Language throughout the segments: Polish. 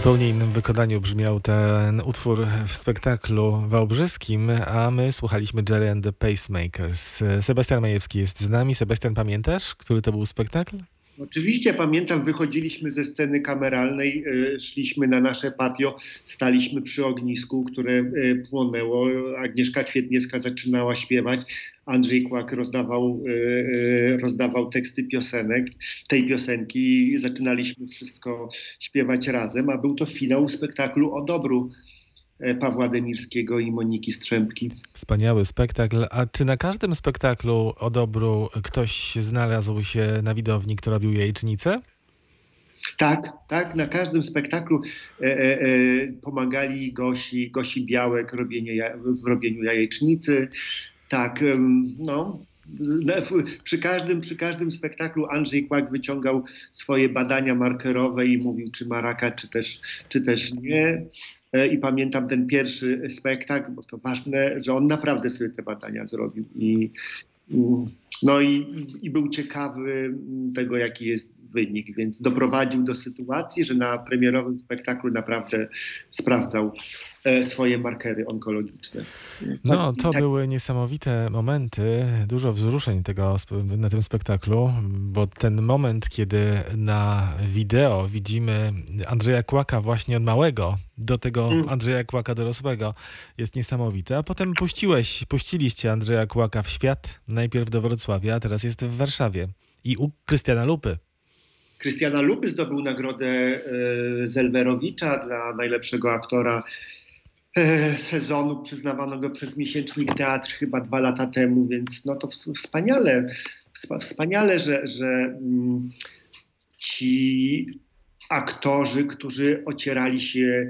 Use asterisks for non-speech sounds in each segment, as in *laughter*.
Zupełnie innym wykonaniu brzmiał ten utwór w spektaklu wałbrzyskim, a my słuchaliśmy Jerry and the Pacemakers. Sebastian Majewski jest z nami. Sebastian, pamiętasz, który to był spektakl? Oczywiście pamiętam, wychodziliśmy ze sceny kameralnej, y, szliśmy na nasze patio, staliśmy przy ognisku, które y, płonęło. Agnieszka Kwietniewska zaczynała śpiewać, Andrzej Kłak rozdawał, y, rozdawał teksty piosenek, tej piosenki. Zaczynaliśmy wszystko śpiewać razem, a był to finał spektaklu o dobru E, Pawła Demirskiego i Moniki Strzępki. Wspaniały spektakl. A czy na każdym spektaklu o dobru ktoś znalazł się na widowni, kto robił jajecznicę? Tak, tak. Na każdym spektaklu e, e, e, pomagali Gosi, Gosi Białek robienie, w robieniu jajecznicy. Tak, no, przy każdym, przy każdym spektaklu Andrzej Kłak wyciągał swoje badania markerowe i mówił, czy ma raka, czy też, czy też nie. E, I pamiętam ten pierwszy spektakl, bo to ważne, że on naprawdę sobie te badania zrobił. I, no i, i był ciekawy tego, jaki jest wynik, więc doprowadził do sytuacji, że na premierowym spektaklu naprawdę sprawdzał swoje markery onkologiczne. No, to tak. były niesamowite momenty, dużo wzruszeń tego, na tym spektaklu, bo ten moment, kiedy na wideo widzimy Andrzeja Kłaka właśnie od małego do tego mm. Andrzeja Kłaka dorosłego jest niesamowite, a potem puściłeś, puściliście Andrzeja Kłaka w świat, najpierw do Wrocławia, a teraz jest w Warszawie i u Krystiana Lupy. Krystiana Lupy zdobył nagrodę e, Zelwerowicza dla najlepszego aktora e, sezonu przyznawanego przez miesięcznik Teatr chyba dwa lata temu, więc no to wspaniale, wspaniale, że, że mm, ci aktorzy, którzy ocierali się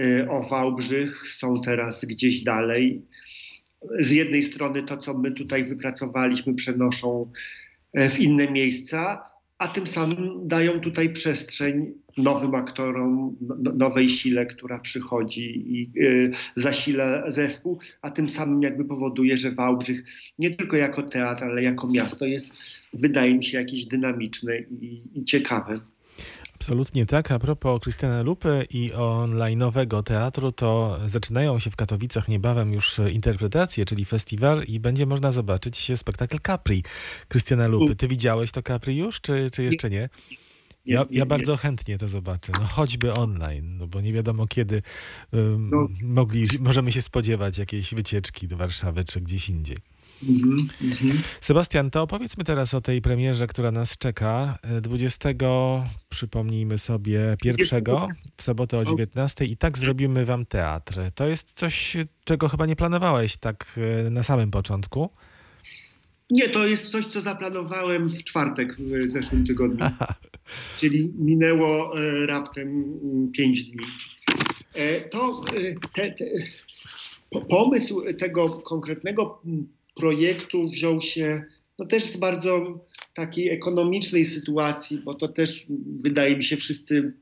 e, o Wałbrzych, są teraz gdzieś dalej. Z jednej strony to, co my tutaj wypracowaliśmy, przenoszą w inne miejsca, a tym samym dają tutaj przestrzeń nowym aktorom, no, no, nowej sile, która przychodzi i y, zasila zespół, a tym samym jakby powoduje, że Wałbrzych nie tylko jako teatr, ale jako miasto jest, wydaje mi się, jakieś dynamiczne i, i ciekawe. Absolutnie tak. A propos Krystiana Lupy i online'owego teatru, to zaczynają się w Katowicach niebawem już interpretacje, czyli festiwal i będzie można zobaczyć spektakl Capri Krystiana Lupy. Ty widziałeś to Capri już, czy, czy jeszcze nie? Ja, ja bardzo chętnie to zobaczę, no choćby online, no bo nie wiadomo kiedy um, no. mogli, możemy się spodziewać jakiejś wycieczki do Warszawy czy gdzieś indziej. Mm -hmm. Sebastian, to opowiedzmy teraz o tej premierze, która nas czeka 20, przypomnijmy sobie, pierwszego w sobotę o 19 i tak zrobimy wam teatr. To jest coś, czego chyba nie planowałeś tak e, na samym początku. Nie, to jest coś, co zaplanowałem w czwartek w zeszłym tygodniu. *laughs* Czyli minęło e, raptem pięć dni. E, to te, te, pomysł tego konkretnego projektu wziął się no też z bardzo takiej ekonomicznej sytuacji, bo to też wydaje mi się wszyscy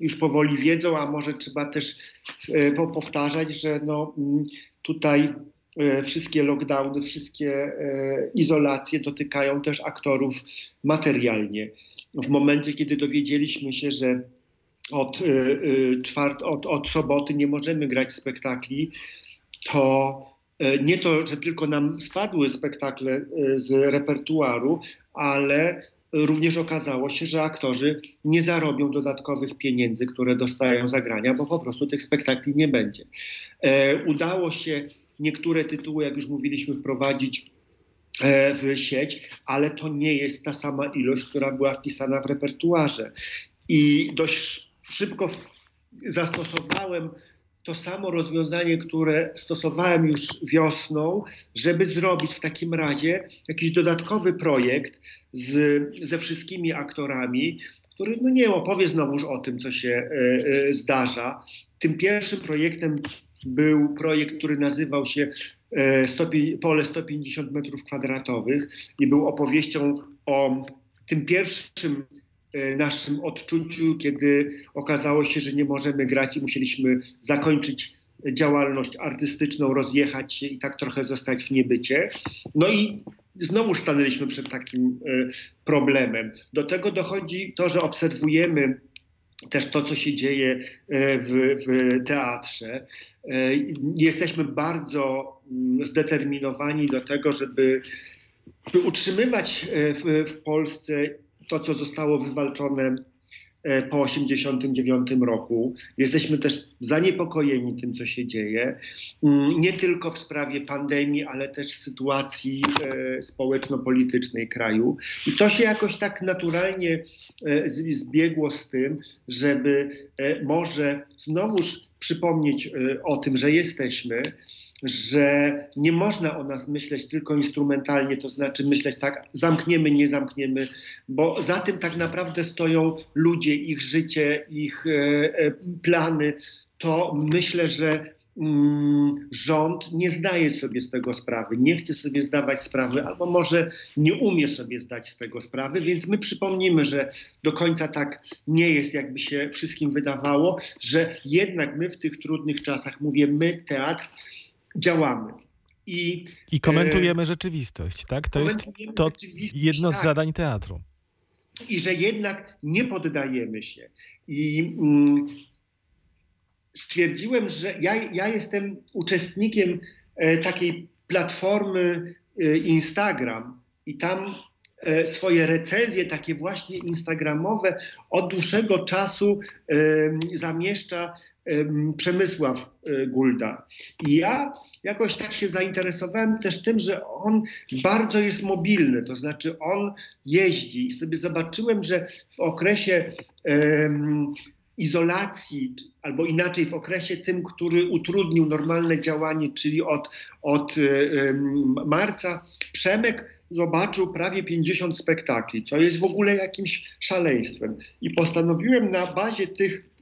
już powoli wiedzą, a może trzeba też e, powtarzać, że no mm, tutaj e, wszystkie lockdowny, wszystkie e, izolacje dotykają też aktorów materialnie. W momencie, kiedy dowiedzieliśmy się, że od, czwart, od, od soboty nie możemy grać spektakli, to nie to, że tylko nam spadły spektakle e, z repertuaru, ale również okazało się, że aktorzy nie zarobią dodatkowych pieniędzy, które dostają za grania, bo po prostu tych spektakli nie będzie. E, udało się niektóre tytuły, jak już mówiliśmy, wprowadzić w sieć, ale to nie jest ta sama ilość, która była wpisana w repertuarze. I dość szybko zastosowałem to samo rozwiązanie, które stosowałem już wiosną, żeby zrobić w takim razie jakiś dodatkowy projekt z, ze wszystkimi aktorami, który no nie opowie znowuż o tym, co się e, e, zdarza. Tym pierwszym projektem był projekt, który nazywał się e, Pole 150 metrów kwadratowych i był opowieścią o tym pierwszym naszym odczuciu, kiedy okazało się, że nie możemy grać i musieliśmy zakończyć działalność artystyczną, rozjechać się i tak trochę zostać w niebycie. No i znowu stanęliśmy przed takim e, problemem. Do tego dochodzi to, że obserwujemy też to, co się dzieje w, w teatrze. Jesteśmy bardzo mm, zdeterminowani do tego, żeby, by utrzymywać w, w Polsce to, co zostało wywalczone E, po 1989 roku. Jesteśmy też zaniepokojeni tym, co się dzieje. Mm, nie tylko w sprawie pandemii, ale też sytuacji e, społeczno-politycznej kraju. I to się jakoś tak naturalnie e, zbiegło z tym, żeby może znowuż przypomnieć o tym, że jesteśmy, że nie można o nas myśleć tylko instrumentalnie, to znaczy myśleć tak, zamkniemy, nie zamkniemy, bo za tym tak naprawdę stoją ludzie, ich życie, ich e, e, plany. To myślę, że mm, rząd nie zdaje sobie z tego sprawy, nie chce sobie zdawać sprawy, albo może nie umie sobie zdać z tego sprawy, więc my przypomnimy, że do końca tak nie jest, jakby się wszystkim wydawało, że jednak my w tych trudnych czasach, mówię my, teatr, działamy. I, I komentujemy e, rzeczywistość, tak? To jest to jedno z tak. zadań teatru. I że jednak nie poddajemy się. I mm, stwierdziłem, że ja, ja jestem uczestnikiem e, takiej platformy e, Instagram i tam e, swoje recenzje, takie właśnie instagramowe, od dłuższego czasu e, zamieszcza Przemysław e, Gulda. I ja jakoś tak się zainteresowałem też tym, że on bardzo jest mobilny, to znaczy on jeździ i sobie zobaczyłem, że w okresie um, izolacji, albo inaczej w okresie tym, który utrudnił normalne działanie, czyli od, od um, marca, Przemek zobaczył prawie 50 spektakli, co jest w ogóle jakimś szaleństwem. I postanowiłem na bazie tych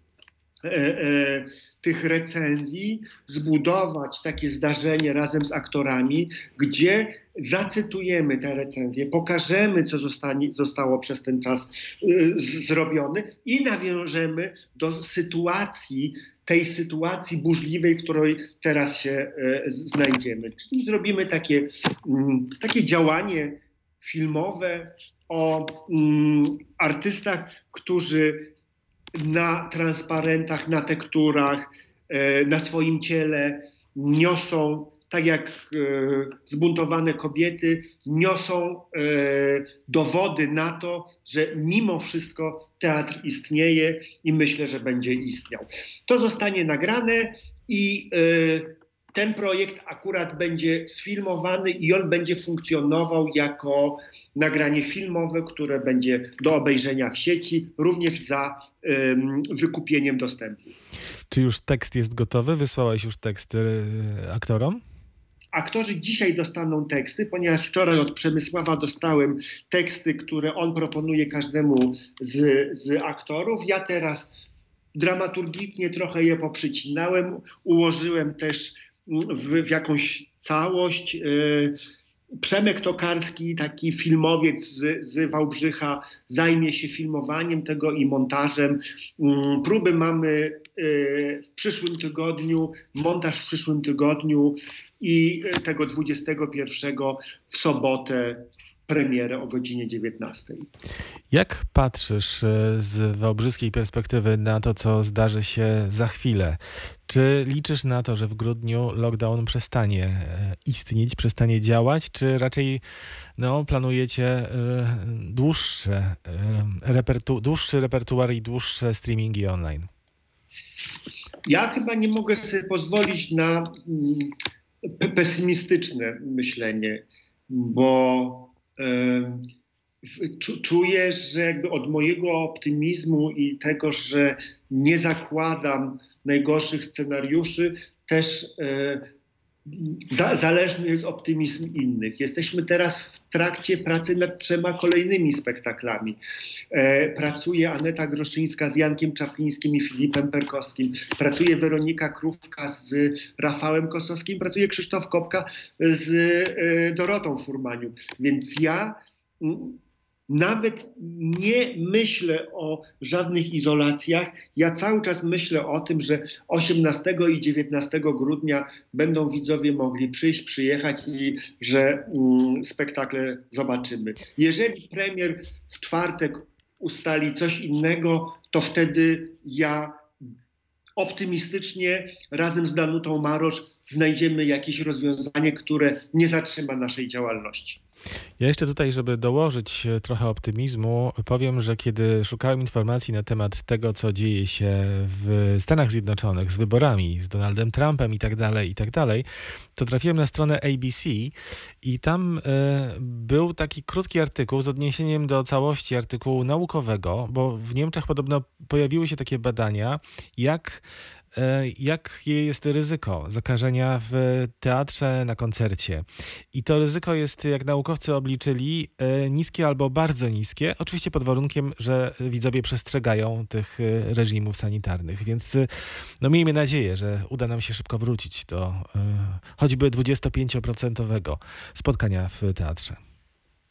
tych recenzji zbudować takie zdarzenie razem z aktorami, gdzie zacytujemy te recenzje, pokażemy, co zostanie, zostało przez ten czas y, zrobione i nawiążemy do sytuacji, tej sytuacji burzliwej, w której teraz się znajdziemy. Czyli zrobimy takie, y, takie działanie filmowe o mm, artystach, którzy na transparentach, na tekturach, e, na swoim ciele niosą, tak jak e, zbuntowane kobiety, niosą e, dowody na to, że mimo wszystko teatr istnieje i myślę, że będzie istniał. To zostanie nagrane i ten projekt akurat będzie sfilmowany i on będzie funkcjonował jako nagranie filmowe, które będzie do obejrzenia w sieci, również za wykupieniem dostępu. Czy już tekst jest gotowy? Wysłałeś już tekst y, aktorom? Aktorzy dzisiaj dostaną teksty, ponieważ wczoraj od Przemysława dostałem teksty, które on proponuje każdemu z, z aktorów. Ja teraz dramaturgicznie trochę je poprzycinałem, ułożyłem też w, w jakąś całość. Yy, Przemek Tokarski, taki filmowiec z, z Wałbrzycha, zajmie się filmowaniem tego i montażem. Mm, próby mamy y, w przyszłym tygodniu, montaż w przyszłym tygodniu i y, tego 21 w sobotę premierę o godzinie 19. Jak patrzysz y, z wałbrzyskiej perspektywy na to, co zdarzy się za chwilę? Czy liczysz na to, że w grudniu lockdown przestanie e, istnieć, przestanie działać, czy raczej no, planujecie e, dłuższe, e, repertu dłuższy repertuar i dłuższe streamingi online? Ja chyba nie mogę sobie pozwolić na mm, pesymistyczne myślenie, bo czuję, że jakby od mojego optymizmu i tego, że nie zakładam najgorszych scenariuszy, też e, zależny jest optymizm innych. Jesteśmy teraz w trakcie pracy nad trzema kolejnymi spektaklami. E, pracuje Aneta Groszyńska z Jankiem Czaplińskim i Filipem Perkowskim. Pracuje Weronika Krówka z Rafałem Kosowskim. Pracuje Krzysztof Kopka z e, Dorotą Furmaniu. Więc ja nawet nie myślę o żadnych izolacjach. Ja cały czas myślę o tym, że 18 i 19 grudnia będą widzowie mogli przyjść, przyjechać i że mm, spektakle zobaczymy. Jeżeli premier w czwartek ustali coś innego, to wtedy ja optymistycznie razem z Danutą Marosz znajdziemy jakieś rozwiązanie, które nie zatrzyma naszej działalności. Ja jeszcze tutaj, żeby dołożyć e, trochę optymizmu, powiem, że kiedy szukałem informacji na temat tego, co dzieje się w Stanach Zjednoczonych z wyborami, z Donaldem Trumpem i tak dalej, i tak dalej, to trafiłem na stronę ABC i tam e, był taki krótki artykuł z odniesieniem do całości artykułu naukowego, bo w Niemczech podobno pojawiły się takie badania, jak jakie jest ryzyko zakażenia w teatrze na koncercie. I to ryzyko jest, jak naukowcy obliczyli, e, niskie albo bardzo niskie, oczywiście pod warunkiem, że widzowie przestrzegają tych e, reżimów sanitarnych. Więc e, no miejmy nadzieję, że uda nam się szybko wrócić do e, choćby 25% spotkania w teatrze.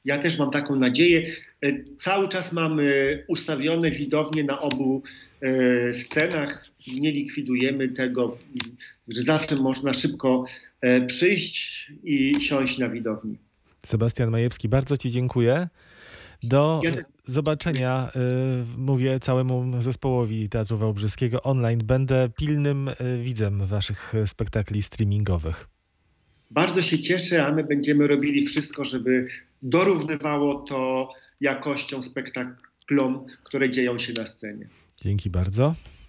Ja też mam taką nadzieję. E, Cały czas mamy ustawione widownie na obu e, scenach. Nie likwidujemy tego, że zawsze można szybko e, przyjść i siąść na widowni. Sebastian Majewski, bardzo Ci dziękuję. Do zobaczenia, mówię całemu zespołowi Teatru Wałbrzyskiego online. Będę pilnym widzem Waszych spektakli streamingowych. Bardzo się cieszę, a my będziemy robili wszystko, żeby dorównywało to jakością spektaklom, które dzieją się na scenie. Dzięki bardzo.